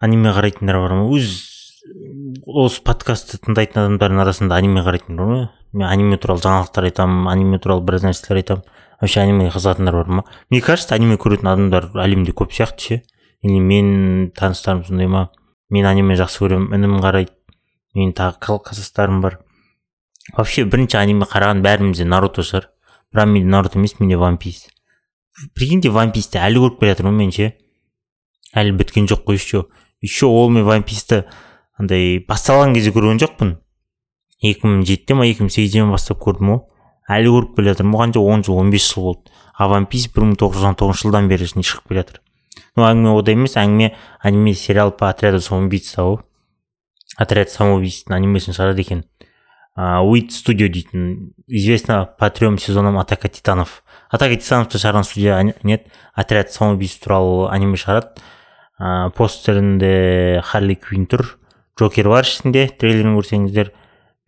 аниме қарайтындар бар ма? Өз осы подкастты тыңдайтын адамдардың арасында аниме қарайтындар бар ма? Мен аниме туралы жаңалықтар айтамын аниме туралы біраз нәрселер айтамын. Вообще анимеге қызығатындар бар ма? Мне кажется аниме көретін адамдар әлемде көп сияқты ше. Или менің таныстарым сондай ма? Мен аниме жақсы көремін інім қарайды. Менің тағы класстастарым бар. Вообще бірінші аниме қараған бәрімізде наруто шығар. Бірақ менде наруто емес менде ван пис прикиньте ван писті әлі көріп келе жатырмын мен ше әлі біткен жоқ қой еще. Еще ол мен ван писті андай басталған кезде көрген жоқпын. екі мың жетіде ма екі мың сегізден бастап көрдім ғой әлі көріп келе жатырмын. Оған он жыл он бес жыл болды. А ван пис бір мың тоғыз жүз он тоғызыншы жылдан бері шығып келе жатыр. Ну әңгіме ода емес. Әңгіме аниме сериал по отряду самоубийц ғой отряд самоубийц анимесін шығарады екен. Уит студио дейтін известно по трем сезонам атака титанов атака титановты шығарған студия нет? Отряд самоубийц туралы аниме шығарады. Ыыы постерінде харли квин тұр. Джокер бар ішінде трейлерін көрсеңіздер.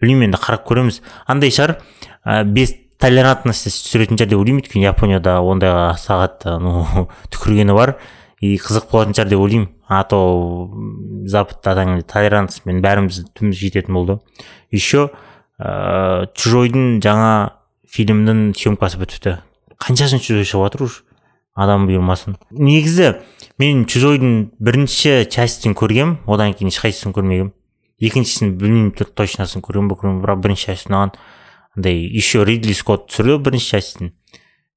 Білмеймін енді қарап көреміз. Андай шығар. Ә, без толерантности түсіретін шығар деп ойлаймын. Өйткені японияда ондайға сағат ну түкіргені бар. И қызық болатын шығар деп ойлаймын. А то западта толерантностьпен бәріміз түбіміз жететін болды. Еще ыыы чужойдың жаңа фильмнің съемкасы бітіпті. Қаншасыншы чужой шығып жатыр уже адам бұйырмасын. Негізі мен чужойдың бірінші частін көргем одан кейін ешқайсысын көрмегем екіншісін білмеймін точносын көрген ба көрген бірақ бірінші часть ұнаған андай еще ридли скотт түсірді бірінші частін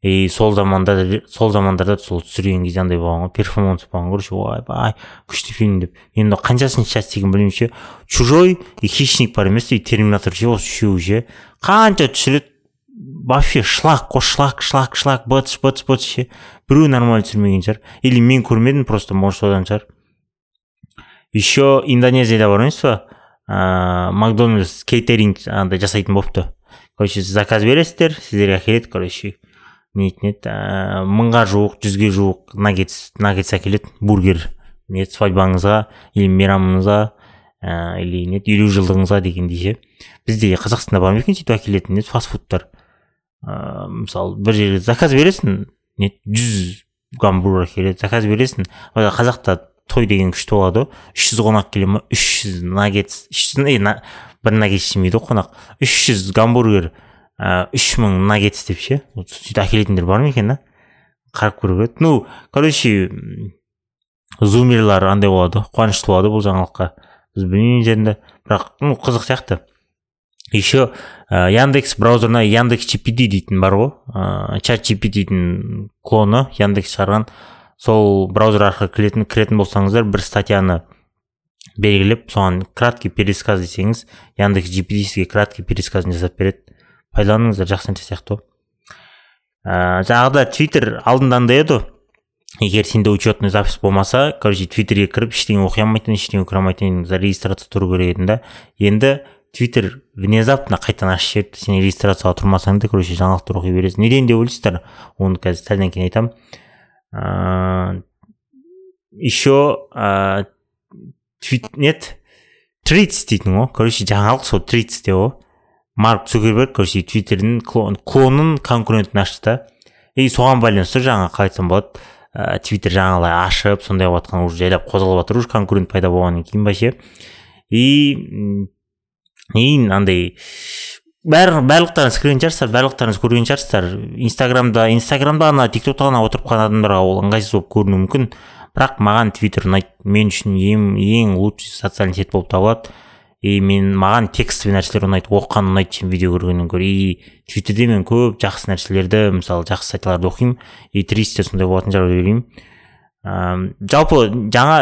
и сол заманда сол замандарда сол түсірген кезде андай болған ғой перформанс болған короче ойбай күшті фильм деп. Енді қаншасыншы часть екенін білмеймін ше. Чужой и хищник бар емес и терминатор ше осы үшеуі ше. Қанша түсіреді вообще шлак қой шлак шлак шлак быц быц быц ше біреуі нормально түсірмеген шығар или мен көрмедім просто может содан шығар еще индонезияда бар па ыыы макдональдс кейтеринг андай жасайтын болыпты короче заказ бересіздер сіздерге әкеледі короче. Нетін еді мыңға жуық жүзге жуық наггетс наггетс әкеледі бургер. Не свадьбаңызға или мейрамыңызға ә, или не елу жылдығыңызға дегендей ше бізде қазақстанда бар ма екен сөйтіп әкелетін не фастфудтар. Ыыы мысалы бір жерге заказ бересің не жүз гамбургер келеді заказ бересің қазақта той деген күшті болады ғой. Үш жүз қонақ келе ма? Үш жүз наггетс үш жүз бір наггетс жемейді ғой қонақ. Үш жүз гамбургер үш мың наггетс деп ше? Сөйтіп әкелетіндер бар ма екен да? Қарап көру керек. Ну короче зумерлар андай болады қуанышты болады бұл жаңалыққа. Біз білмейміз енді. Бірақ ну қызық сияқты. Еще ә, яндекс браузерына яндекс gpd дейтін бар ғой ә, чат gptдің клоны яндекс шығарған сол браузер арқылы кіретін кіретін болсаңыздар бір статьяны белгілеп соған краткий пересказ десеңіз яндекс gpd сізге краткий пересказын жасап береді. Пайдаланыңыздар жақсы нәрсе сияқты ғой ә, жаңағыда твиттер алдында андай еді. Егер сенде учетный запись болмаса короче твиттерге кіріп ештеңе оқи алмайтын ештеңе көре алмайтын зарегистрация тұру керек едің да. Енді твиттер внезапно қайтадан ашып жіберіпті сен регистрацияға тұрмасаң да короче жаңалықтар оқи бересің. Неден деп ойлайсыздар? Оны қазір сәлден кейін айтамын ыыы еще ыыы твит нет триц дейтін ғой короче жаңалық сол трицте ғой марк цукерберг короче твиттердің клонын конкурентін ашты да. И соған байланысты жаңа қалай айтсам болады ә, твиттер жаңағылай ашып сондай болып жатқан уже жайлап қозғалып жатыр уже конкурент пайда болғаннан кейін ба ше и андай бәр барлықтарыңыз кірген шығарсыздар барлықтарыңыз көрген шығарсыздар инстаграмда инстаграмда ана тик токта ғана отырып қалған адамдарға ол ыңғайсыз болып көрінуі мүмкін. Бірақ маған твиттер ұнайды. Мен үшін ең ең лучший социальный сеть болып табылады. И мен маған текстовый нәрселер ұнайды. Оқыған ұнайды чем видео көргеннен гөрі. И твиттерде мен көп жақсы нәрселерді мысалы жақсы статьяларды оқимын. И тристе сондай болатын шығар деп ойлаймын ыыы жалпы жаңа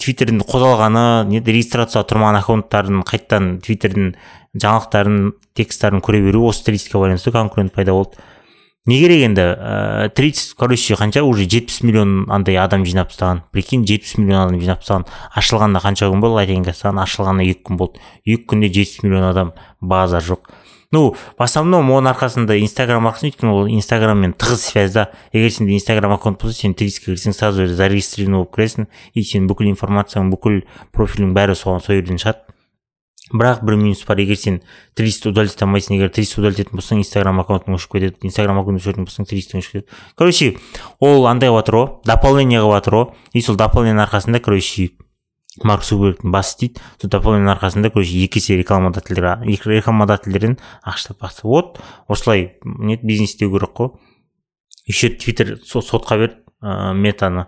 твиттердің қозғалғаны не регистрацияға тұрмаған аккаунттардың қайтадан твиттердің жаңалықтарын тексттарын көре беру осы тридцатьке байланысты конкурент пайда болды. Не керек енді? Ыыы тридцать короче қанша? Уже жетпіс миллион андай адам жинап тастаған. Прикинь жетпіс миллион адам жинап тастаған. Ашылғанына қанша күн болды? Айтайын саған ашылғанына екі күн болды. Екі күнде жетпіс миллион адам база жоқ. Ну в основном оның арқасында инстаграм арқасында өйткені ол инстаграммен тығыз связьда егер сенде инстаграм аккаунт болса сен тридцатьке кірсең сразу зарегистрирован болып кіресің и сенің бүкіл информацияң бүкіл профилің бәрі соған сол жерден шығады. Бірақ бір минус бар егер сен тридцать удалить ете алмайсың егер тридцать удалить ететін болсаң инстаграм аккаунтың өшіп кетеді инстаграм аккаунт өшіретін болсаң тридцать өшіп кетеді. Короче ол андай қылып жатыр ғой дополнение қылып жатыр ғой и сол дополнениенің арқасында короче марк цукербергтің басы дейді сол дополненің арқасында короче екі есе рекламодательдер рекламодательдерден ақша таппақсы вот осылай не бизнес істеу керек қой. Еще твиттер сотқа берді ә, метаны.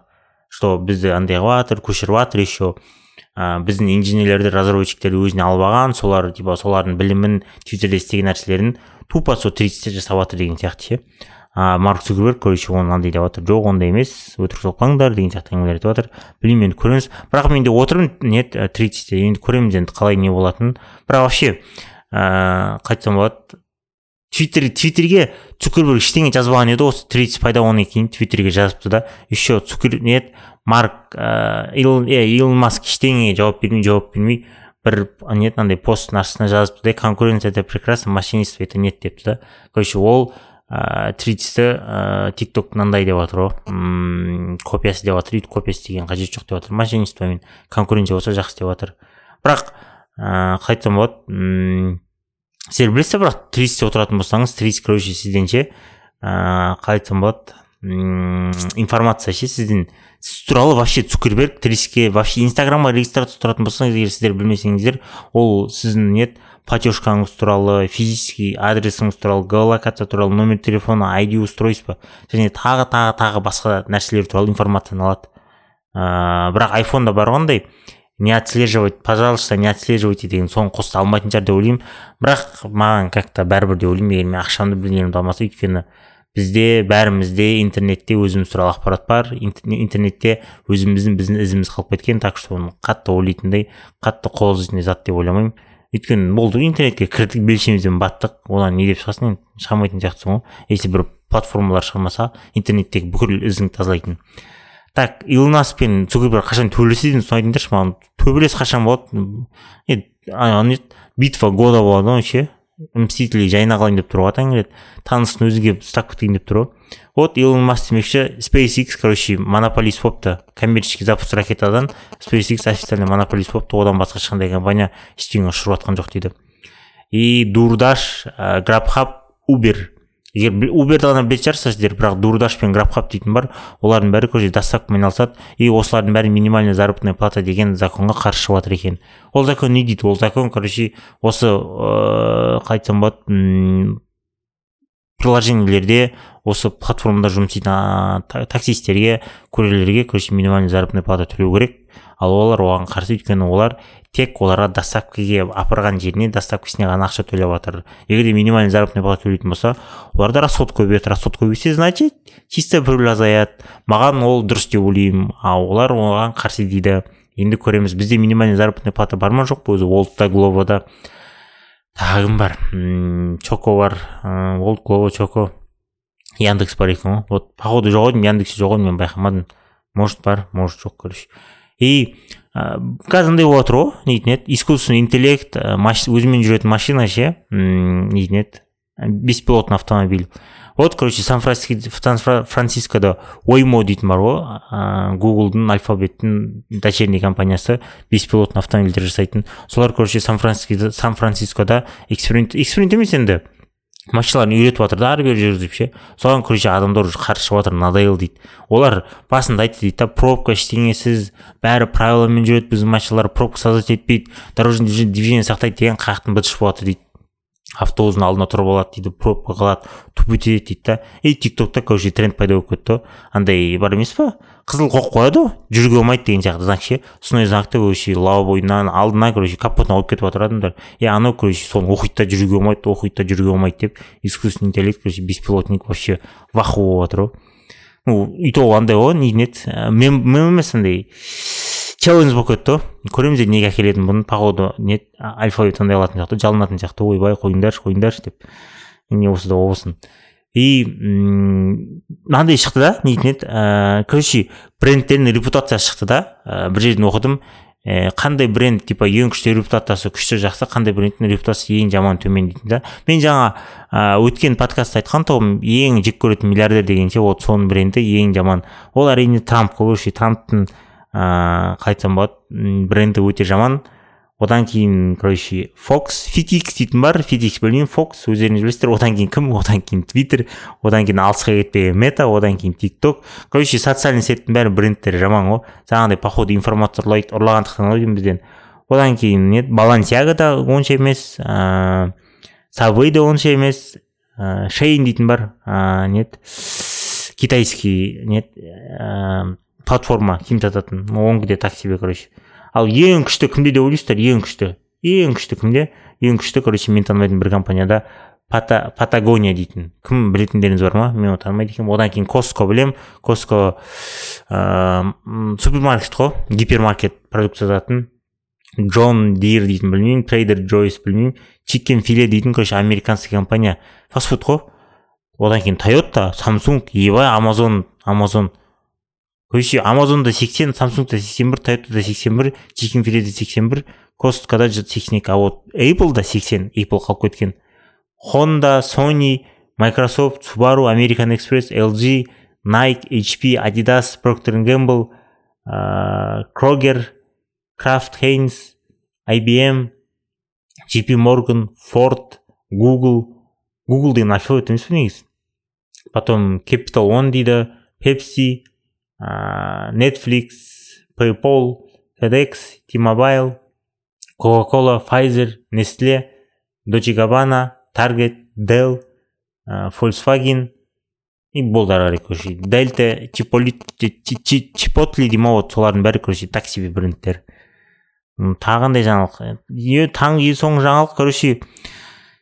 Что бізді андай қылып жатыр көшіріп жатыр еще ә, біздің инженерлерді разработчиктерді өзіне алып алған солар типа солардың білімін твиттерде істеген нәрселерін тупо сол тридцатьте жасап жатыр деген сияқты ше. А марк цукерберг короче оны андай деп жатыр жоқ ондай емес. Өтірік соқпаңдар деген сияқты әңгімелер айтып жатыр білмеймін енді көреміз. Бірақ мен де отырмын. Не тридцатьте. Енді көреміз енді қалай не болатынын. Бірақ вообще ыыы қалай айтсам болады? Твиттер твиттерге цукерберг ештеңе жазбаған еді осы тридцать пайда болғаннан кейін твиттерге жазыпты да. Еще цукер не марк ыыы илон маск ештеңеге жауап бермей жауап бермей бір не андай посттың астына жазыпты да. Конкуренция это прекрасно мошенничество это нет депті да. Короче ол ыыы тридцатьті ыыы тик ток мынандай деп жатыр ғой копиясы деп жатыр өйтіп копиясы деген қажеті жоқ деп жатыр мошенничествомен конкуренция болса жақсы деп жатыр бірақ ыыы қалай айтсам болады. Сіздер білесіздер бірақ тридцатьте отыратын болсаңыз тридцать короче сізден ше? Ыыы қалай айтсам болады информация ше сізден сіз туралы вообще цукерберг тридцатьке вообще инстаграмға регистрация тұратын болсаңыз егер сіздер білмесеңіздер ол сіздің не платежкаңыз туралы физический адресіңіз туралы геолокация туралы номер телефона айди устройство және тағы тағы тағы басқа нәрселер туралы информацияны алады. Ыыы бірақ айфонда бар ғой андай не отслеживать пожалуйста не отслеживайте деген соны қоса алмайтын шығар деп ойлаймын. Бірақ маған как то бәрібір деп ойлаймын егер мен ақшамды білгенімді алмаса өйткені бізде бәрімізде интернетте өзіміз туралы ақпарат бар. Интернетте өзіміздің біздің ізіміз қалып кеткен так что оны қатты ойлайтындай қатты қол үзетін зат деп ойламаймын. Өйткені болды интернетке кірдік белшемізден баттық. Одан не деп шығасың енді? Шыға алмайтын сияқтысың ғой. Если бір платформалар шығармаса интернеттегі бүкіл ізіңді тазалайтын. Так илон пен цукерберг қашан төбелеседі соны айтыңдаршы маған. Төбелес қашан болады? Битва года болады ғой ше мстители жайына қалайын деп тұр ғой атаң келеді танысын өзі келіп ұстап кетейін деп тұр ғой вот илон маск демекші SpaceX короче монополист болыпты. Коммерческий запуск ракетадан SpaceX официально монополист болыпты. Одан басқа ешқандай компания ештеңе ұшырып жатқан жоқ дейді. И дурдаш грабхаб убер егер уберді ғана білетін шығарсыздар сіздер бірақ дурдаш пен грабхаб дейтін бар олардың бәрі короче доставкамен айналысады и осылардың бәрі минимальная заработная плата деген законға қарсы шығып жатыр екен. Ол закон не дейді? Ол закон короче осы ыыы қалай айтсам болады приложениелерде осы платформада жұмыс істейтін таксистерге курьерлерге короче минимальный заработная плата төлеу керек. Ал олар оған қарсы өйткені олар тек оларға доставкаге апарған жеріне доставкасына ғана ақша төлеп жатыр. Егер де минимальный заработная плата төлейтін болса оларда расход көбейеді расход көбейсе значит чисто прибыль азаяды маған ол дұрыс деп ойлаймын. А олар оған қарсы дейді. Енді көреміз бізде минимальный заработная плата бар ма? Жоқ па өзі? Волтта глобода тағы кім бар чоко бар. Волт глово чоко. Яндекс бар екен ғой вот походу жоқ еді яндексте жоқ еді мен байқамадым. Может бар может жоқ короче. И қазір андай болып жатыр ғой нетін еді искусственный интеллект өзімен жүретін машина ше нетін еді беспилотный автомобиль. Вот короче сан францискода оймо дейтін бар ғой ыыы гуглдың альфабеттің дочерний компаниясы беспилотный автомобильдер жасайтын солар короче сан францискода эксперимент эксперимент емес енді. Машиналарын үйретіп жатыр да ары бері жүргізіп ше. Соған короче адамдар уже қарсы шығып жатыр надоел дейді. Олар басында айтты дейді да пробка ештеңесіз бәрі правиламен жүреді біздің машиналар пробка создать етпейді дорожный движение сақтайды деген қаяқтың быт шығып жатыр дейді. Автобустың алдына тұрып алады дейді пробка қалады тупить етеді дейді да. И тик токта короче тренд пайда болып кетті ғой андай бар емес па? Қызыл қойып қояды ғой жүруге болмайды деген сияқты знак ше. Сондай знакты короче лобойынан алдына короче капотына қойып кетіп жатыр адамдар. И анау короче соны оқиды да жүруге болмайды оқиды да жүруге болмайды деп искусственный интеллект короче беспилотник вообще ваху болып жатыр ғой ну и то андай ғой не еді мем емес андай челлендж болып кетті ғой көреміз енді неге әкелетінін бұны походу не алфавит андай қылатын сияқты жалынатын сияқты ойбай қойыңдаршы қойыңдаршы деп. Не болса да болсын и мынандай шықты да нетін еді ыыы короче брендтердің репутациясы шықты да. Бір жерден оқыдым ә, қандай бренд типа ең күшті репутациясы күшті жақсы қандай брендтің репутациясы ең жаман төмен дейтін да. Мен жаңа ә, өткен подкастта айтқан тұғым ең жек көретін миллиардер дегенше вот соның бренді ең жаман. Ол әрине трамп короче трамптың ыыы қалай айтсам болады бренді өте жаман. Одан кейін короче фокс фитикс дейтін бар. Фитикс білмеймін. Фокс өздеріңіз білесіздер. Одан кейін кім? Одан кейін твиттер одан кейін алысқа кетпеген мета одан кейін тик короче социальный сеттің бәрі брендтері жаман ғой. Жаңағыдай походу информация ұрлайды ұрлағандықтан ғой деймін бізден. Одан кейін не балансиага да онша емес. Ыыы сабвей де онша емес. Ыыы шейн дейтін бар. Ыыы не китайский не платформа киім сататын онікі де так себе короче. Ал ең күшті кімде деп ойлайсыздар? Ең күшті. Ең күшті кімде? Ең күшті короче мен танымайтын бір компанияда Пата, патагония дейтін. Кім білетіндеріңіз бар ма? Мен оны танымайды екенмін. Одан кейін коско білем. Коско ыыы супермаркет қой. Гипермаркет продукция сататын джон дир дейтін білмеймін. Трейдер джойс білмеймін. Чикен филе дейтін короче американский компания. Фастфуд қой. Одан кейін тойота самсунг ебай амазон амазон короче амазонда сексен самсунгда сексен бір тойотада сексен бір чикен филеде сексен бір косткада сексен екі а вот да сексен apple қалып кеткен. Honda sony microsoft subaru american express lg nike hp adidas procter gamble крогер крафт хейнс ibm jp morgan ford google. Google деген алфавит емес па негізі потом capital one дейді pepsi netflix paypal fedex t-mobile coca cola pfizer nestle дочи габана таргет dell volkswagen и болды ары қарай короче дельта чипотли дей ма вот солардың бәрі короче так себе брендтер. Тағы қандай жаңалық. Таңғы соңғы жаңалық короче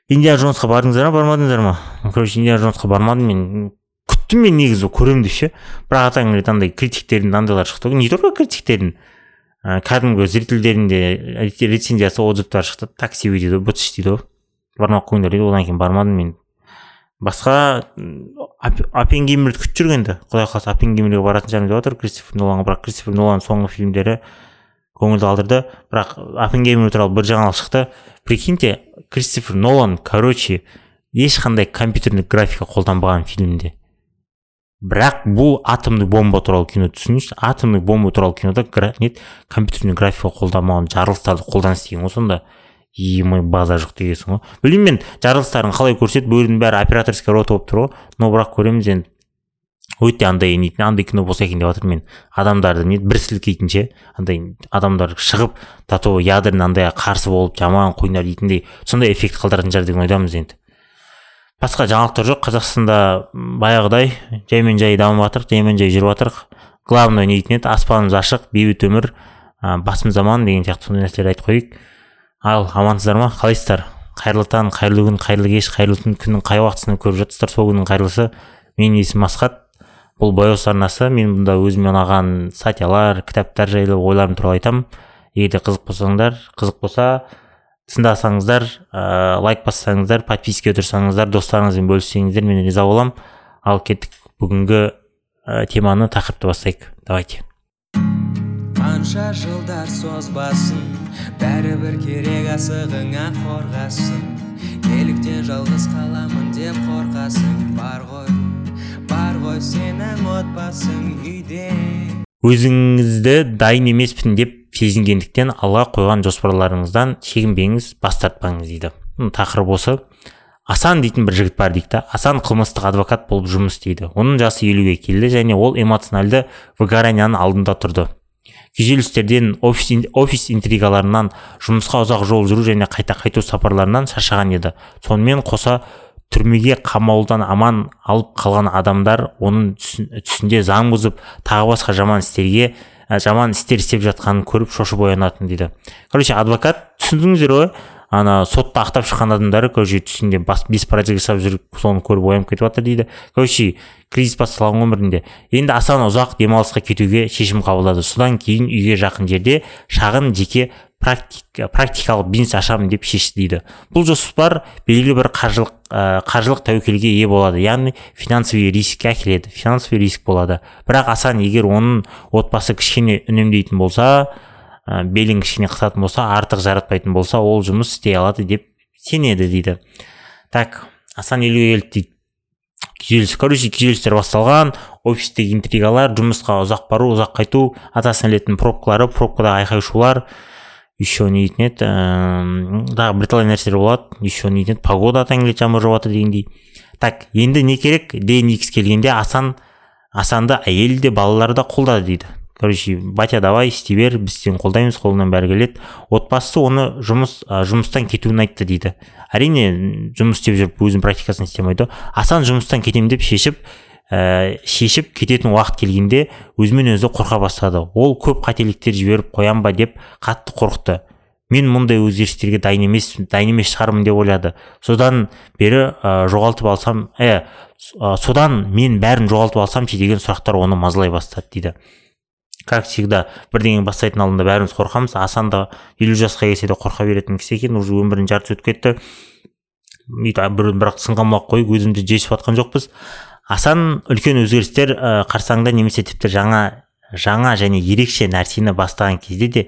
индиана джонсқа бардыңыздар ма бармадыңыздар ма? Короче индиана джонсқа бармадым мен. Мен негізі көремін деп ше бірақ атаң андай критиктердің андайлар шықты. Ғой не только критиктердің ә, кәдімгі зрительдердің де рецензиясы отзывтары шықты. Такси дейді ғой бытыш дейді ғой бармай ақ қойыңдар дейді. Одан кейін бармадым мен. Басқа оппенгеймерді күтіп жүрген енді. Құдай қаласа оппенгеймерге баратын шығармын деп жатыр кристофер ноланға. Бірақ кристофер нолан соңғы фильмдері көңілді қалдырды. Бірақ оппенгеймер туралы бір жаңалық шықты. Прикиньте кристофер нолан короче ешқандай компьютерлік графика қолданбаған фильмде бірақ бұл атомный бомба туралы кино түсініңізші атомный бомба туралы кинода не компьютерный графика қолданбаған жарылыстарды қолданыс деген ғой сонда. Емай база жоқ дегенсің ғой. Білмеймін мен жарылыстарын қалай көрсетіп бөрінің бәрі операторский рота болып тұр ғой. Но бірақ көреміз енді. Өте андай не андай кино болса екен деп жатырмын мен. Адамдарды не бір сілкейтін ше? Андай адамдар шығып до того ядерный андай қарсы болып жаман қойнар дейтіндей сондай эффект қалдыратын шығар деген ойдамыз енді. Басқа жаңалықтар жоқ. Қазақстанда баяғыдай жаймен жай дамып жатырық жаймен жай жүріп жатырық. Главное не дейтін еді аспанымыз ашық бейбіт өмір ә, басымыз аман деген сияқты сондай нәрселер айтып қояйық ал амансыздар ма? Қалайсыздар? Қайырлы таң қайырлы күн қайырлы кеш қайырлы түн. Күннің қай уақытысында көріп жатырсыздар? Сол күннің қайырлысы. Менің есімім асхат. Бұл бояус арнасы. Мен бұнда өзіме ұнаған статьялар кітаптар жайлы ойларым туралы айтамын. Егер де қызық болсаңдар қызық болса тыңдасаңыздар ә, лайк бассаңыздар подписка тұрсаңыздар достарыңызбен бөліссеңіздер мен риза боламын ал кеттік бүгінгі ә, теманы тақырыпты бастайық. Давайте. Қанша жылдар созбасын бәрібір керек асығыңа қорғасын. Неліктен жалғыз қаламын деп қорқасың бар ғой бар ғой сенің отбасың үйде. Өзіңізді дайын емеспін деп сезінгендіктен алға қойған жоспарларыңыздан шегінбеңіз бас тартпаңыз дейді. Тақырып осы. Асан дейтін бір жігіт бар дейді асан қылмыстық адвокат болып жұмыс істейді. Оның жасы елуге келді және ол эмоциональды выгоранияның алдында тұрды. Күйзелістерден офис, офис интригаларынан жұмысқа ұзақ жол жүру және қайта қайту сапарларынан шаршаған еді. Сонымен қоса түрмеге қамаудан аман алып қалған адамдар оның түсінде заң бұзып тағы басқа жаман істерге жаман істер істеп жатқанын көріп шошып оянатын дейді. Короче адвокат түсіндіңіздер ғой? Ана сотта ақтап шыққан адамдары короче түсінде бас беспорядок жасап жүріп соны көріп оянып кетіп жатыр дейді. Короче кризис басталған өмірінде енді асан ұзақ демалысқа кетуге шешім қабылдады. Содан кейін үйге жақын жерде шағын жеке практик, практикалық бизнес ашамын деп шешті дейді бұл жоспар белгілі бір қаржылық ә, қаржылық тәуекелге ие болады. Яғни финансовый рискке әкеледі финансовый риск болады. Бірақ асан егер оның отбасы кішкене үнемдейтін болса ә, белін кішкене қысатын болса артық жаратпайтын болса ол жұмыс істей алады деп сенеді дейді. Так асан елуге келді дейді. Күйзеліс короче күйзелістер басталған. Офистегі интригалар жұмысқа ұзақ бару ұзақ қайту атасына ілетін пробкалары пробкадағы айқай шулар еще не еді ііі тағы бірталай нәрселер болады еще не дейтін еді погода атаң келеді жаңбыр жауып дегендей. Так енді не керек икс келгенде асан асанды әйел де балалар да қолдады дейді. Короче батя давай істей бер біз сені қолдаймыз қолыңнан бәрі келеді. Отбасысы оны жұмыс жұмыстан кетуін айтты дейді. Әрине жұмыс істеп жүріп өзінің практикасын істемейді. Асан жұмыстан кетемін деп шешіп ә, шешіп кететін уақыт келгенде өзімен өзі қорқа бастады. Ол көп қателіктер жіберіп қоям ба? деп қатты қорықты. Мен мұндай өзгерістерге дайын емес дайын емес шығармын деп ойлады. Содан бері ә, жоғалтып алсам ә, содан мен бәрін жоғалтып алсам ше деген сұрақтар оны мазалай бастады дейді. Как всегда бірдеңе бастайтын алдында бәріміз қорқамыз. Асан да елу жасқа келсе де қорқа беретін кісі екен. Уже өмірінің жартысы өтіп кетті. Бір бірақ сынған қойып өзімізді жесіп жатқан жоқпыз. Асан үлкен өзгерістер ә, қарсаңында немесе тіпті жаңа жаңа және ерекше нәрсені бастаған кезде де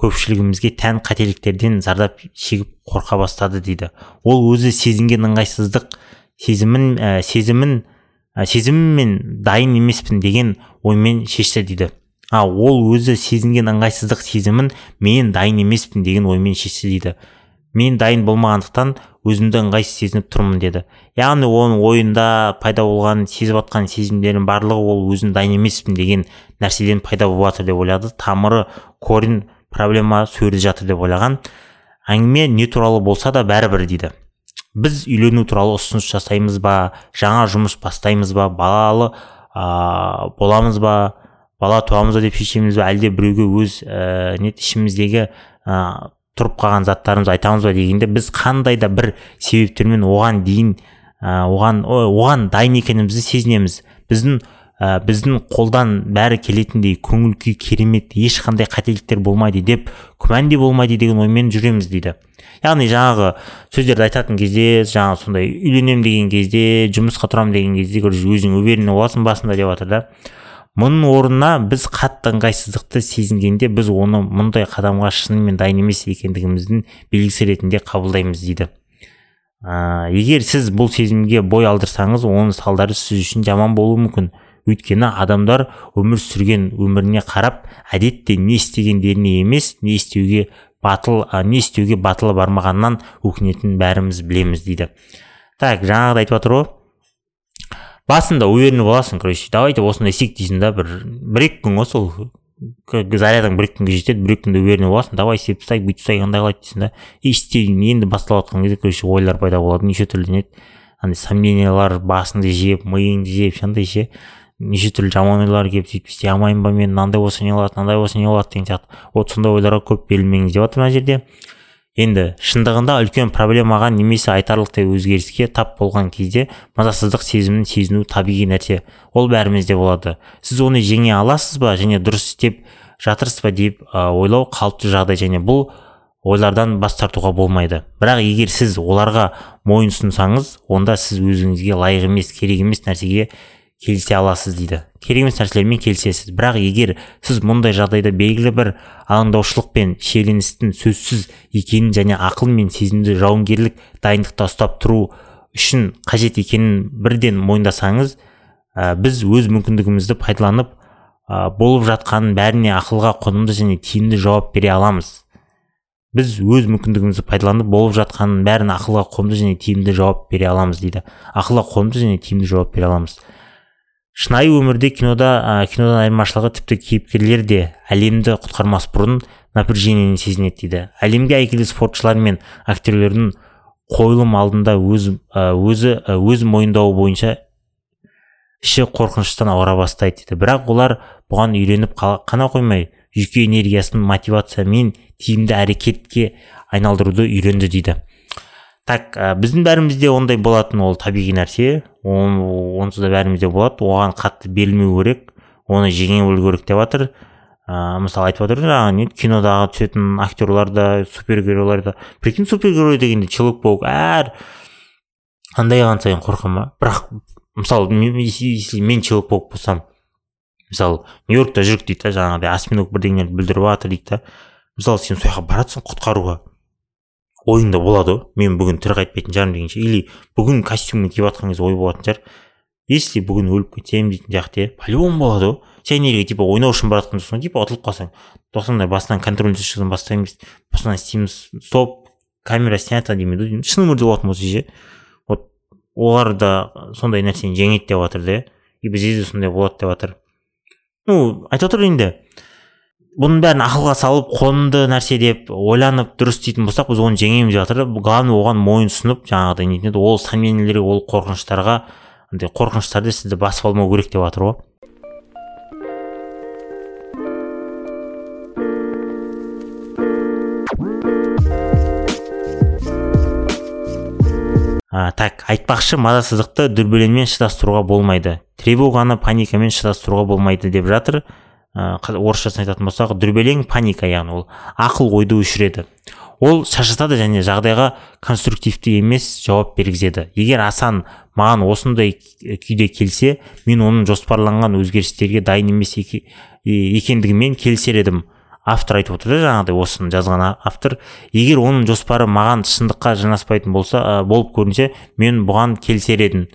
көпшілігімізге тән қателіктерден зардап шегіп қорқа бастады дейді. Ол өзі сезінген ыңғайсыздық сезімін ә, сезімін ә, сезіммен дайын емеспін деген оймен шешті дейді. А ол өзі сезінген ыңғайсыздық сезімін мен дайын емеспін деген оймен шешті дейді. Мен дайын болмағандықтан өзімді ыңғайсыз сезініп тұрмын деді. Яғни оның ойында пайда болған сезіп жатқан сезімдердің барлығы ол өзін дайын емеспін деген нәрседен пайда болып жатыр деп ойлады. Тамыры корень проблема сол жатыр деп ойлаған. Әңгіме не туралы болса да бәрібір дейді. Біз үйлену туралы ұсыныс жасаймыз ба? Жаңа жұмыс бастаймыз ба? Балалы ә, боламыз ба? Бала туамыз ба деп шешеміз ба әлде біреуге өз ә, не ішіміздегі тұрып қалған заттарымызды айтамыз ба дегенде біз қандай да бір себептермен оған дейін оған оған дайын екенімізді сезінеміз. Біздің ә, біздің қолдан бәрі келетіндей көңіл күй керемет ешқандай қателіктер болмайды деп күмән де болмайды деген оймен жүреміз дейді. Яғни жаңағы сөздерді айтатын кезде жаңағы сондай үйленемін деген кезде жұмысқа тұрамын деген кезде өзің уверенный боласың басында деп жатыр да мұның орнына біз қатты ыңғайсыздықты сезінгенде біз оны мұндай қадамға шынымен дайын емес екендігіміздің белгісі ретінде қабылдаймыз дейді. Ә, егер сіз бұл сезімге бой алдырсаңыз оның салдары сіз үшін жаман болуы мүмкін. Өйткені адамдар өмір сүрген өміріне қарап әдетте не істегендеріне емес не істеуге батыл ә, не істеуге батылы бармағаннан өкінетінін бәріміз білеміз дейді. Так жаңағыда айтып жатыр ғой басында уверенный боласың короче. Давайте осындай істейік дейсің да бір бір екі күн ғой сол зарядың бір екі күнге жетеді бір екі күнде уверенный боласың. Давай істеп тастайық бүйтіп тастайық андай қылайық дейсің да. И істей енді басталып жатқан кезде короче ойлар пайда болады неше түрлі не андай сомнениялар басыңды жеп миыңды жеп андай ше. Неше түрлі жаман ойлар келіп сөйтіп істей алмаймын ба мен мынандай болса не болады мынандай болса не болады деген сияқты. Вот сондай ойларға көп берілмеңіз деп жатыр мына жерде. Енді шындығында үлкен проблемаға немесе айтарлықтай өзгеріске тап болған кезде мазасыздық сезімін сезіну табиғи нәрсе. Ол бәрімізде болады. Сіз оны жеңе аласыз ба және дұрыс істеп жатырсыз ба деп ойлау қалыпты жағдай және бұл ойлардан бас тартуға болмайды. Бірақ егер сіз оларға мойын ұсынсаңыз онда сіз өзіңізге лайық емес керек емес нәрсеге келісе аласыз дейді. Керек емес нәрселермен келісесіз. Бірақ егер сіз мұндай жағдайда белгілі бір алаңдаушылық пен шиеленістің сөзсіз екенін және ақыл мен сезімді жауынгерлік дайындықта ұстап тұру үшін қажет екенін бірден мойындасаңыз ә, біз өз мүмкіндігімізді пайдаланып ә, болып жатқанын бәріне ақылға қонымды және тиімді жауап бере аламыз. Біз өз мүмкіндігімізді пайдаланып болып жатқанын бәрін ақылға қонымды және тиімді жауап бере аламыз дейді. Ақылға қонымды және тиімді жауап бере аламыз. Шынайы өмірде кинода ә, кинодан айырмашылығы тіпті кейіпкерлер де әлемді құтқармас бұрын напряжениені сезінеді дейді. Әлемге әйгілі спортшылар мен актерлердің қойылым алдында өз, өзі өз мойындауы бойынша іші қорқыныштан ауыра бастайды дейді. Бірақ олар бұған үйреніп қана қоймай жүйке энергиясын мотивация мен тиімді әрекетке айналдыруды үйренді дейді. Так ә, біздің бәрімізде ондай болатын ол табиғи нәрсе. Онсыз да бәрімізде болады. Оған қатты берілмеу керек. Оны жеңе білу керек деп жатыр ә, мысалы айтып жатыр жаңағы не кинодағы түсетін актерлар да супергеройлар да. Прикинь супергерой дегенде человек паук. Әр андай алған сайын ба? Бірақ мысалы если мен человек паук болсам мысалы нью йоркта жүрік дейді да жаңағыдай осьминог бірдеңелерді бүлдіріп жатыр дейді да. Мысалы сен сол жаққа баратсың құтқаруға. Ойыңда болады. Ғой мен бүгін тірі қайтпайтын шығармын дегенше или бүгін костюммен киіп жатқан кезде ой болатын шығар. Если бүгін өліп кетсем дейтін сияқты иә. По любому болады ғой сен неге типа ойнау үшін бара жатқан жоқсың типа ұтылып қалсаң. Тоқсандай басынан контрольный шығудан бастаймыз басынан істейміз стоп камера снята демейді ғой шын өмірде болатын болса ше. Вот олар да сондай нәрсені жеңеді деп жатыр да и бізде де сондай болады деп жатыр. Ну айтып отыр енді. Бұның бәрін ақылға салып қонымды нәрсе деп ойланып дұрыс істейтін болсақ біз оны жеңеміз деп жатыр. Да главное оған мойынсұнып жаңағыдай нетін ол сомнениелерге ол қорқыныштарға андай қорқыныштарды сізді басып алмау керек деп жатыр ғой так айтпақшы мазасыздықты дүрбелеңмен шыдастыруға болмайды. Тревоганы паникамен шыдастыруға болмайды деп жатыр. Ә, орысшасын айтатын болсақ дүрбелең паника яғни ол ақыл ойды өшіреді. Ол шаршатады және жағдайға конструктивті емес жауап бергізеді. Егер асан маған осындай күйде келсе мен оның жоспарланған өзгерістерге дайын емес екендігімен келісер едім. Автор айтып отыр да жаңағыдай осыны жазған автор. Егер оның жоспары маған шындыққа жанаспайтын болса ә, болып көрінсе мен бұған келісер едім.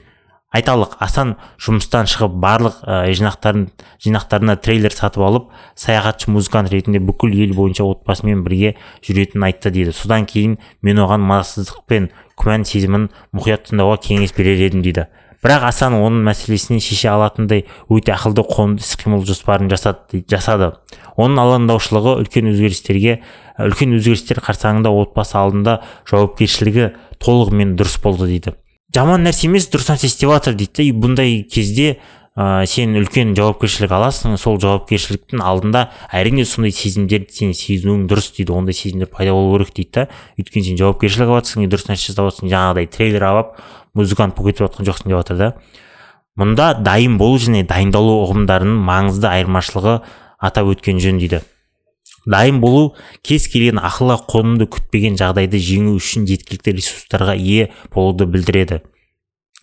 Айталық асан жұмыстан шығып барлық ә, жинақтарын жинақтарына трейлер сатып алып саяхатшы музыкант ретінде бүкіл ел бойынша отбасымен бірге жүретінін айтты дейді. Содан кейін мен оған мазасыздық пен күмән сезімін мұқият тыңдауға кеңес берер едім дейді. Бірақ асан оның мәселесін шеше алатындай өте ақылды қонды іс қимыл жоспарын жасады, жасады. Оның алаңдаушылығы үлкен өзгерістерге үлкен өзгерістер қарсаңында отбасы алдында жауапкершілігі толығымен дұрыс болды дейді. Жаман нәрсе емес дұрыс нәрсе істеп жатыр дейді да бұндай кезде ә, сен үлкен жауапкершілік аласың сол жауапкершіліктің алдында әрине сондай сезімдерді сен сезінуің дұрыс дейді ондай сезімдер пайда болу керек дейді да өйткені сен жауапкершілік алып жатрсың дұрыс нәрсе жасап жатрсың жаңағыдай трейлер алып музыкант болып кетіп жатқан жоқсың деп жатыр да. Мұнда дайын болу және дайындалу ұғымдарының маңызды айырмашылығы атап өткен жөн дейді. Дайын болу кез келген ақылға қонымды күтпеген жағдайды жеңу үшін жеткілікті ресурстарға ие болуды білдіреді.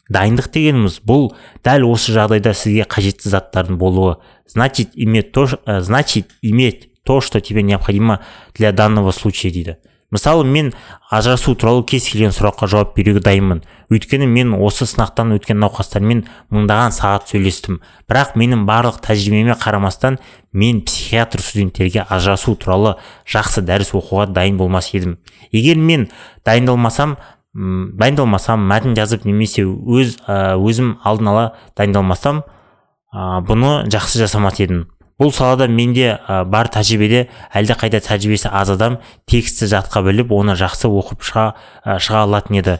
Дайындық дегеніміз бұл дәл осы жағдайда сізге қажетті заттардың болуы. Значит иметь то, э, значит иметь то что тебе необходимо для данного случая дейді. Мысалы мен ажырасу туралы кез келген сұраққа жауап беруге дайынмын өйткені мен осы сынақтан өткен науқастармен мыңдаған сағат сөйлестім. Бірақ менің барлық тәжірибеме қарамастан мен психиатр студенттерге ажырасу туралы жақсы дәріс оқуға дайын болмас едім. Егер мен дайындалмасам дайындалмасам мәтін жазып немесе өз өзім алдын ала дайындалмасам бұны жақсы жасамас едім. Бұл салада менде ә, бар тәжірибеде қайда тәжірибесі аз адам текстті жатқа біліп оны жақсы оқып шыға, шыға алатын еді.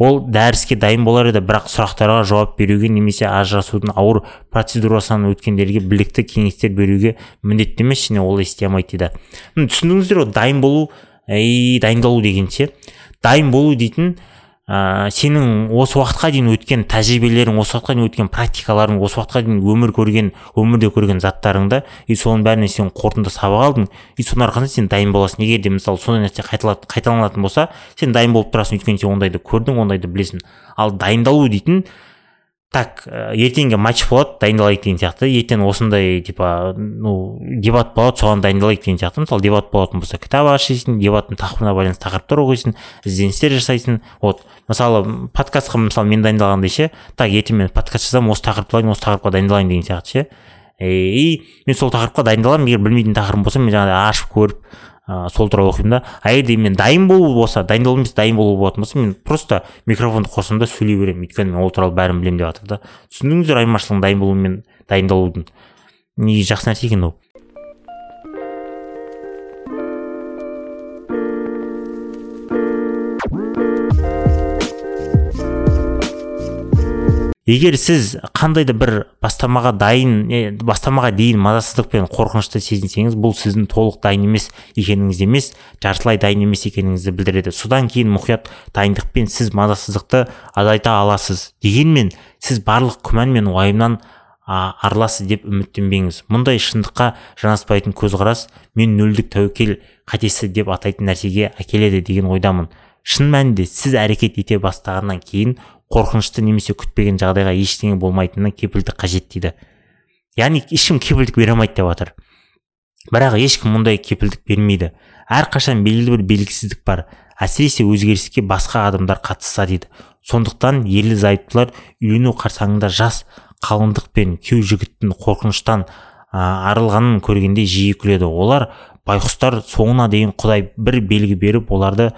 Ол дәріске дайын болар еді бірақ сұрақтарға жауап беруге немесе ажырасудың ауыр процедурасынан өткендерге білікті кеңестер беруге міндетті емес және ол істей алмайды дейді түсіндіңіздер ғой дайын болу әй дайындалу деген ше. Дайын болу дейтін ә, сенің осы уақытқа дейін өткен тәжірибелерің осы уақытқа дейін өткен практикаларың осы уақытқа дейін өмір көрген өмірде көрген заттарыңды и соның бәрінен сен қорытынды сабақ алдың. И соның арқасында сен дайын боласың. Егер де мысалы сондай нәрсе қайталанатын болса сен дайын болып тұрасың. Өйткені сен ондайды көрдің ондайды білесің. Ал дайындалу дейтін так э, ертеңге матч болады дайындалайық деген сияқты. Ертең осындай типа ну дебат болады соған дайындалайық деген сияқты. Мысалы дебат болатын болса кітап ашисың дебаттың тақырыбына байланысты тақырыптар оқисың ізденістер жасайсың. Вот мысалы подкастқа мысалы мен дайындалғандай ше так ертең мен подкаст жазамын осы тақырыпты алайын осы тақырыпқа дайындалайын деген сияқты ше. И мен сол тақырыпқа дайындаламын егер білмейтін тақырыбым болса мен жаңағыдай ашып көріп ә, сол туралы оқимын да. А егер мен дайын болу болса дайындалу емес дайын болу болатын болса мен просто микрофонды қосамын да сөйлей беремін. Өйткені мен ол туралы бәрін білемін деп жатыр да. Түсіндіңіздер айырмашылығын дайын болу мен дайындалудың негізі жақсы нәрсе екен ол? Егер сіз қандай да бір бастамаға дайын бастамаға дейін мазасыздық пен қорқынышты сезінсеңіз бұл сіздің толық дайын емес екеніңізді емес жартылай дайын емес екеніңізді білдіреді. Содан кейін мұқият дайындықпен сіз мазасыздықты азайта аласыз дегенмен сіз барлық күмән мен уайымнан арыласыз деп үміттенбеңіз. Мұндай шындыққа жанаспайтын көзқарас мен нөлдік тәуекел қатесі деп атайтын нәрсеге әкеледі деген ойдамын. Шын мәнінде сіз әрекет ете бастағаннан кейін қорқынышты немесе күтпеген жағдайға ештеңе болмайтынына кепілдік қажет дейді. Яғни ешкім кепілдік бере алмайды деп жатыр бірақ ешкім мұндай кепілдік бермейді. Әрқашан белгілі бір белгісіздік бар. Әсіресе өзгеріске басқа адамдар қатысса дейді. Сондықтан ерлі зайыптылар үйлену қарсаңында жас қалыңдық пен күйеу жігіттің қорқыныштан арылғанын көргенде жиі күледі. Олар байқұстар соңына дейін құдай бір белгі беріп оларды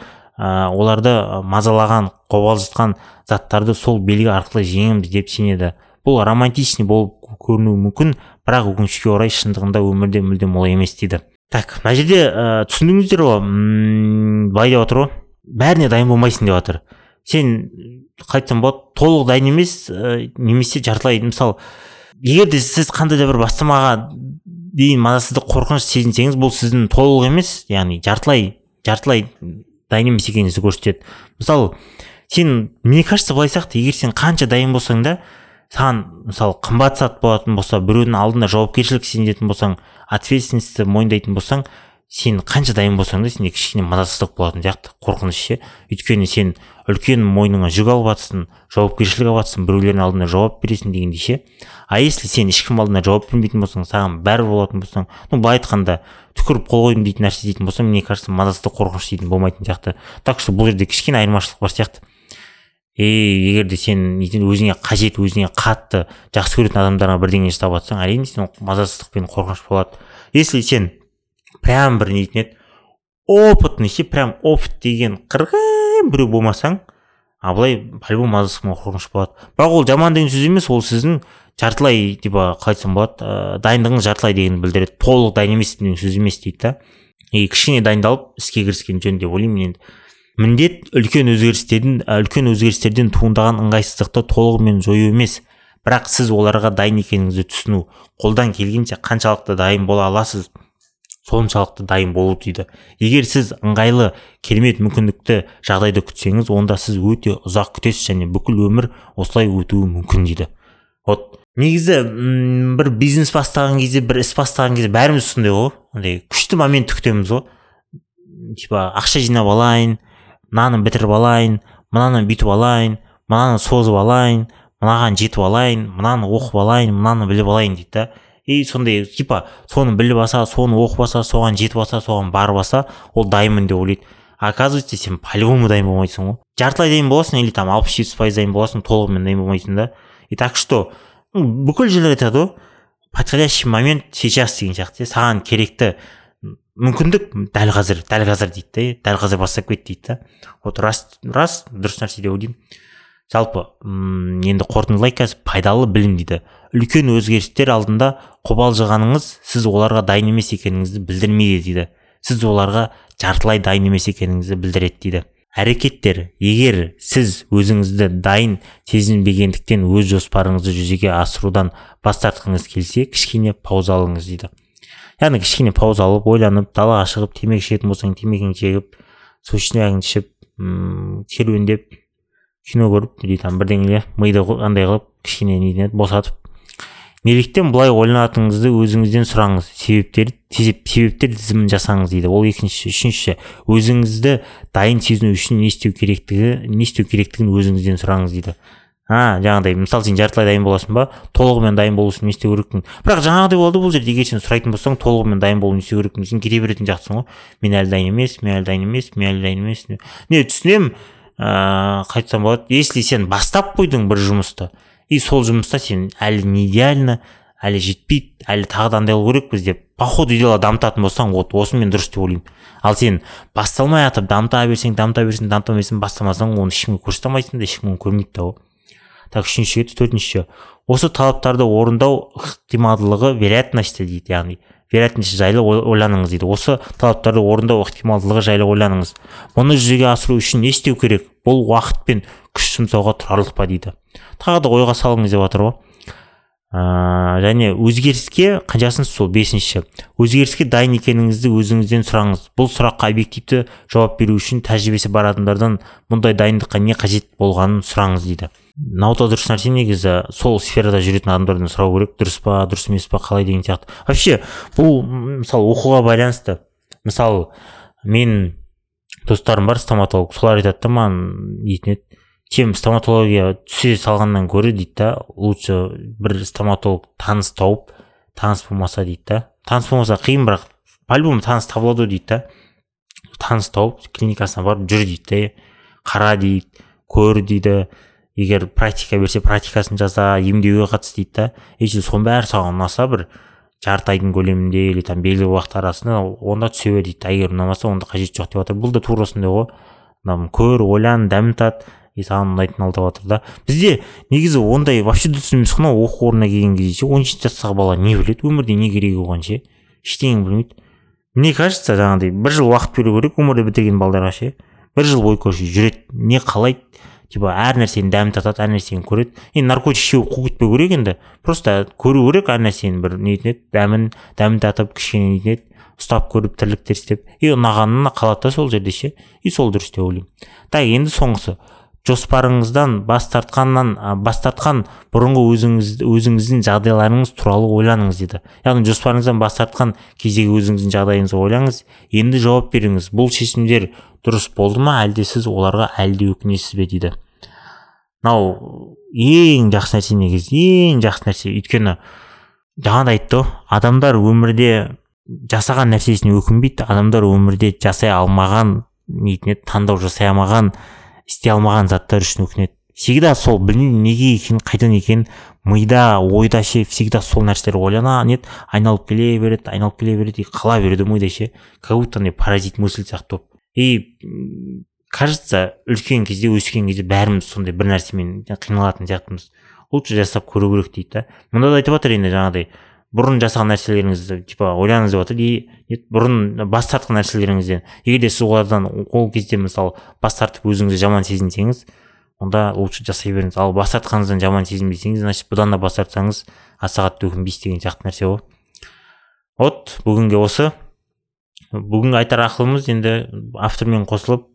ә, оларды мазалаған қобалжытқан заттарды сол белгі арқылы жеңеміз деп сенеді. Бұл романтичный болып көрінуі мүмкін бірақ өкінішке орай шындығында өмірде мүлдем олай емес дейді. Так мына жерде ә, түсіндіңіздер ғой былай деп жатыр ғой. Бәріне дайын болмайсың деп жатыр сен қалай айтсам болады толық дайын емес ә, немесе жартылай мысалы егер де сіз қандай да бір бастамаға дейін мазасыздық қорқыныш сезінсеңіз бұл сіздің толық емес яғни жартылай жартылай дайын емес екеніңізді көрсетеді. Мысалы сен мне кажется былай сияқты егер сен қанша дайын болсаң да саған мысалы қымбат зат болатын болса біреудің алдында жауапкершілік сезінетін болсаң ответственностьті мойындайтын болсаң сен қанша дайын болсаң да сенде кішкене мазасыздық болатын сияқты қорқыныш ше. Өйткені сен үлкен мойныңа жүк алып жатрсың жауапкершілік алып жатрсың біреулердің алдында жауап бересің дегендей ше. А если сен ешкім алдында жауап бермейтін болсаң саған бәрібір болатын болсаң ну былай айтқанда түкіріп қол қойдым дейтін нәрсе дейтін болсам мне кажется мазасыздық қорқыныш дейтін болмайтын сияқты. Так что бұл жерде кішкене айырмашылық бар сияқты. И егер де сен өзіңе қажет өзіңе қатты жақсы көретін адамдарға бірдеңе жасап жатсаң әрине сен мазасыздық пен қорқыныш болады. Если сен прям бір нетін еді опытный ше прям опыт деген қырғын біреу болмасаң а былай по любому мазасыздық қорқыныш болады. Бірақ ол жаман деген сөз емес ол сіздің жартылай типа қалай айтсам болады ә, дайындығыңыз жартылай дегенді білдіреді. Толық дайын емессің деген сөз емес дейді да. И кішкене дайындалып іске кіріскен жөн деп ойлаймын енді. Міндет үлкен өзгерістердің үлкен өзгерістерден туындаған ыңғайсыздықты толығымен жою емес. Бірақ сіз оларға дайын екеніңізді түсіну қолдан келгенше қаншалықты дайын бола аласыз соншалықты дайын болу дейді. Егер сіз ыңғайлы керемет мүмкіндікті жағдайды күтсеңіз онда сіз өте ұзақ күтесіз және бүкіл өмір осылай өтуі мүмкін дейді. Вот. Негізі бір бизнес бастаған кезде бір іс бастаған кезде бәріміз сондай ғой андай күшті моментті күтеміз ғой. Типа ақша жинап алайын мынаны бітіріп алайын мынаны бүйтіп алайын мынаны созып алайын мынаған жетіп алайын мынаны оқып алайын мынаны біліп алайын дейді да. И сондай типа соны біліп алса соны оқып алса соған жетіп алса соған барып алса ол дайынмын деп ойлайды. Оказывается сен по любому дайын болмайсың ғой. Жартылай дайын боласың или там алпыс жетпіс пайыз дайын боласың толығымен дайын болмайсың да. И так что бүкіл жерлер айтады ғой подходящий момент сейчас деген сияқты саған керекті мүмкіндік дәл қазір дәл қазір дейді да дәл қазір бастап кет дейді да. Вот рас рас дұрыс нәрсе деп ойлаймын. Жалпы м енді қорытындылайық қазір пайдалы білім дейді. Үлкен өзгерістер алдында қобалжығаныңыз сіз оларға дайын емес екеніңізді білдірмейді дейді. Сіз оларға жартылай дайын емес екеніңізді білдіреді дейді. Әрекеттер егер сіз өзіңізді дайын сезінбегендіктен өз жоспарыңызды жүзеге асырудан бас тартқыңыз келсе кішкене пауза алыңыз дейді. Яғни кішкене пауза алып ойланып далаға шығып темекі шегетін болсаң темекіңді шегіп сушнягыңды ішіп серуендеп кино көріп или там бірдеңе миды андай қылып кішкене неден босатып. Неліктен бұлай ойланатыныңызды өзіңізден сұраңыз. Себептер себептер тізімін жасаңыз дейді. Ол екінші үшінші өзіңізді дайын сезіну үшін не істеу керектігі не істеу керектігін өзіңізден сұраңыз дейді. А жаңағыдай мысалы сен жартылай дайын боласың ба толығымен дайын болу үшін не істеу керекпін бірақ жаңағыдай болды бұл жерде егер сен сұрайтын болсаң толығымен дайын болу не істеу керекпін сен кете беретін сияқтысың ғой. Мен әлі дайын емес мен әлі дайын емес мен әлі дайын емес. Не түсінемін. Ыыы қалай айтсам болады если сен бастап қойдың бір жұмысты и сол жұмыста сен әлі не идеально әлі жетпейді әлі тағы да андай қылу керекпіз деп по ходу дела дамытатын болсаң вот осы мен дұрыс деп ойлаймын. Ал сен басталмай жатып дамыта берсең дамыта берсең дамыта берсең бастамасаң оны ешкімге көрсете алмайсың да ешкім оны көрмейді да так үшінші төртінші. Осы талаптарды орындау ықтималдылығы вероятности дейді яғни. Вероятность жайлы ойланыңыз дейді. Осы талаптарды орындау ықтималдылығы жайлы ойланыңыз. Мұны жүзеге асыру үшін не істеу керек? Бұл уақыт пен күш жұмсауға тұрарлық па дейді. Тағы да ойға салыңыз деп жатыр ғой. Ә, және өзгеріске қаншасыншы сол бесінші? Өзгеріске дайын екеніңізді өзіңізден сұраңыз. Бұл сұраққа объективті жауап беру үшін тәжірибесі бар адамдардан мұндай дайындыққа не қажет болғанын сұраңыз дейді. Мынау да дұрыс нәрсе негізі сол сферада жүретін адамдардан сұрау керек. Дұрыс па дұрыс емес па қалай деген сияқты. Вообще бұл мысалы оқуға байланысты. Мысалы мен достарым бар стоматолог. Солар айтады да маған дейтін еді чем стоматология түсе салғаннан гөрі дейді да лучше бір стоматолог таныс тауып таныс болмаса дейді да. Таныс болмаса қиын бірақ по любому таныс табылады ғой дейді да. Таныс тауып клиникасына барып жүр дейді да қара дейді көр дейді. Егер практика берсе практикасын жаса емдеуге қатыс дейді да. Если соның бәрі саған ұнаса бір жарты айдың көлемінде или там белгілі уақыт арасында онда түсе бер дейді егер ұнамаса онда қажеті жоқ деп жатыр бұл да тура осындай ғой. Көр ойлан дәм тат и саған ұнайтын алып жатыр да. Бізде негізі ондай вообще дұрыс емес қой оқу орнына келген кезде ше он жеті жастағы бала не біледі өмірде не керек оған ше ештеңе білмейді. Мне кажется жаңағыдай бір жыл уақыт беру керек өмірді бітірген балдарға ше бір жыл бойы короче жүреді не қалайды типа әр нәрсенің дәмін татады әр нәрсені көреді. Енді наркотик ішіп қуып кетпеу керек енді просто көру керек әр нәрсені бір нетін еді дәмін дәмін татып кішкене нетін еді ұстап көріп тірліктер істеп и ұнағанына қалады да сол жерде ше и сол дұрыс деп ойлаймын. Так енді соңғысы жоспарыңыздан бас тартқаннан бас тартқан бұрынғы өзіңіз өзіңіздің жағдайларыңыз туралы ойланыңыз дейді. Яғни жоспарыңыздан бас тартқан кездегі өзіңіздің жағдайыңызға ойлаңыз енді жауап беріңіз. Бұл шешімдер дұрыс болды ма? Әлде сіз оларға әлі де өкінесіз бе дейді. Мынау ең жақсы нәрсе негізі ең жақсы нәрсе. Өйткені жаңа да айтты ғой адамдар өмірде жасаған нәрсесіне өкінбейді. Адамдар өмірде жасай алмаған нетін таңдау жасай алмаған істей алмаған заттар үшін өкінеді. Всегда сол білмеймін неге екенін қайдан екенін мида ойда ше всегда сол нәрселер ойлана нет? Айналып келе береді айналып келе береді и қала береді мида ше. Как будто андай паразит мысль сияқты болып. И кажется үлкен кезде өскен кезде бәріміз сондай бір нәрсемен қиналатын сияқтымыз. Лучше жасап көру керек дейді да. Мұнда да айтып жатыр енді жаңағыдай бұрын жасаған нәрселеріңізді типа ойланыңыз деп жатыр и бұрын бас тартқан нәрселеріңізден егер де сіз олардан ол кезде мысалы бас тартып өзіңізді жаман сезінсеңіз онда лучше жасай беріңіз. Ал бас тартқаныңыздан жаман сезінбесеңіз значит бұдан да бас тартсаңыз аса қатты өкінбейсіз деген сияқты нәрсе ғой. Вот бүгінге осы. Бүгінгі айтар ақылымыз енді автормен қосылып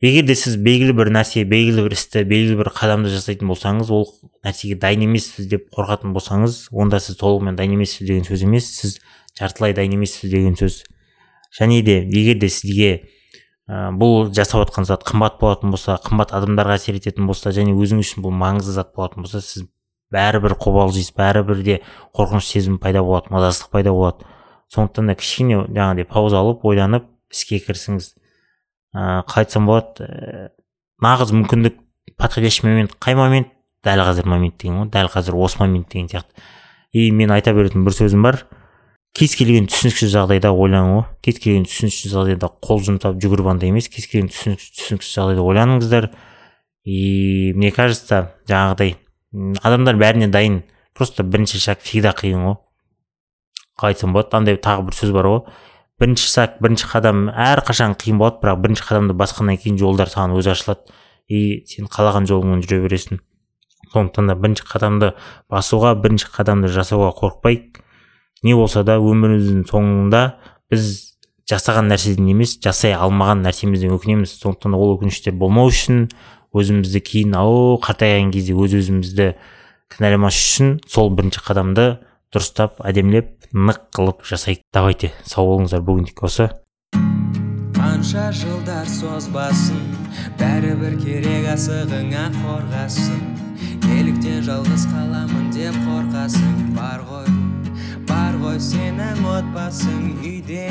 егер де сіз белгілі бір нәрсе белгілі бір істі белгілі бір қадамды жасайтын болсаңыз ол нәрсеге дайын емессіз деп қорқатын болсаңыз онда сіз толығымен дайын емессіз деген сөз емес сіз жартылай дайын емессіз деген сөз. Және де егер де сізге ә, бұл жасап жатқан зат қымбат болатын болса қымбат адамдарға әсер ететін болса және өзіңіз үшін бұл маңызды зат болатын болса сіз бәрібір қобалжисыз бәрібір де қорқыныш сезімі пайда болады мазасыздық пайда болады. Сондықтан да кішкене жаңағыдай пауза алып ойланып іске кірісіңіз ыыы қалай айтсам болады ә, нағыз мүмкіндік подходящий момент қай момент? Дәл қазір момент деген ғой дәл қазір осы момент деген сияқты. И мен айта беретін бір сөзім бар. Кез келген түсініксіз жағдайда ойлану кез келген түсініксіз жағдайда қол жұмсап жүгіріп емес кез келген түсініксіз жағдайда ойланыңыздар. И мне кажется жаңағыдай адамдар бәріне дайын просто бірінші шаг всегда қиын ғой. Қалай айтсам болады андай тағы бір сөз бар ғой. Бірінші шаг бірінші қадам әрқашан қиын болады бірақ бірінші қадамды басқаннан кейін жолдар саған өзі ашылады. И сен қалаған жолыңмен жүре бересің. Сондықтан да бірінші қадамды басуға бірінші қадамды жасауға қорықпай не болса да өміріміздің соңында біз жасаған нәрседен емес жасай алмаған нәрсемізден өкінеміз. Сондықтан да ол өкініштер болмау үшін өзімізді кейін ау қартайған кезде өз өзімізді кінәламас үшін сол бірінші қадамды дұрыстап әдемілеп нық қылып жасайық давайте сау болыңыздар бүгіндік осы. Қанша жылдар созбасын бәрібір керек асығыңа қорғасын. Неліктен жалғыз қаламын деп қорқасың бар ғой бар ғой сенің отбасың үйде.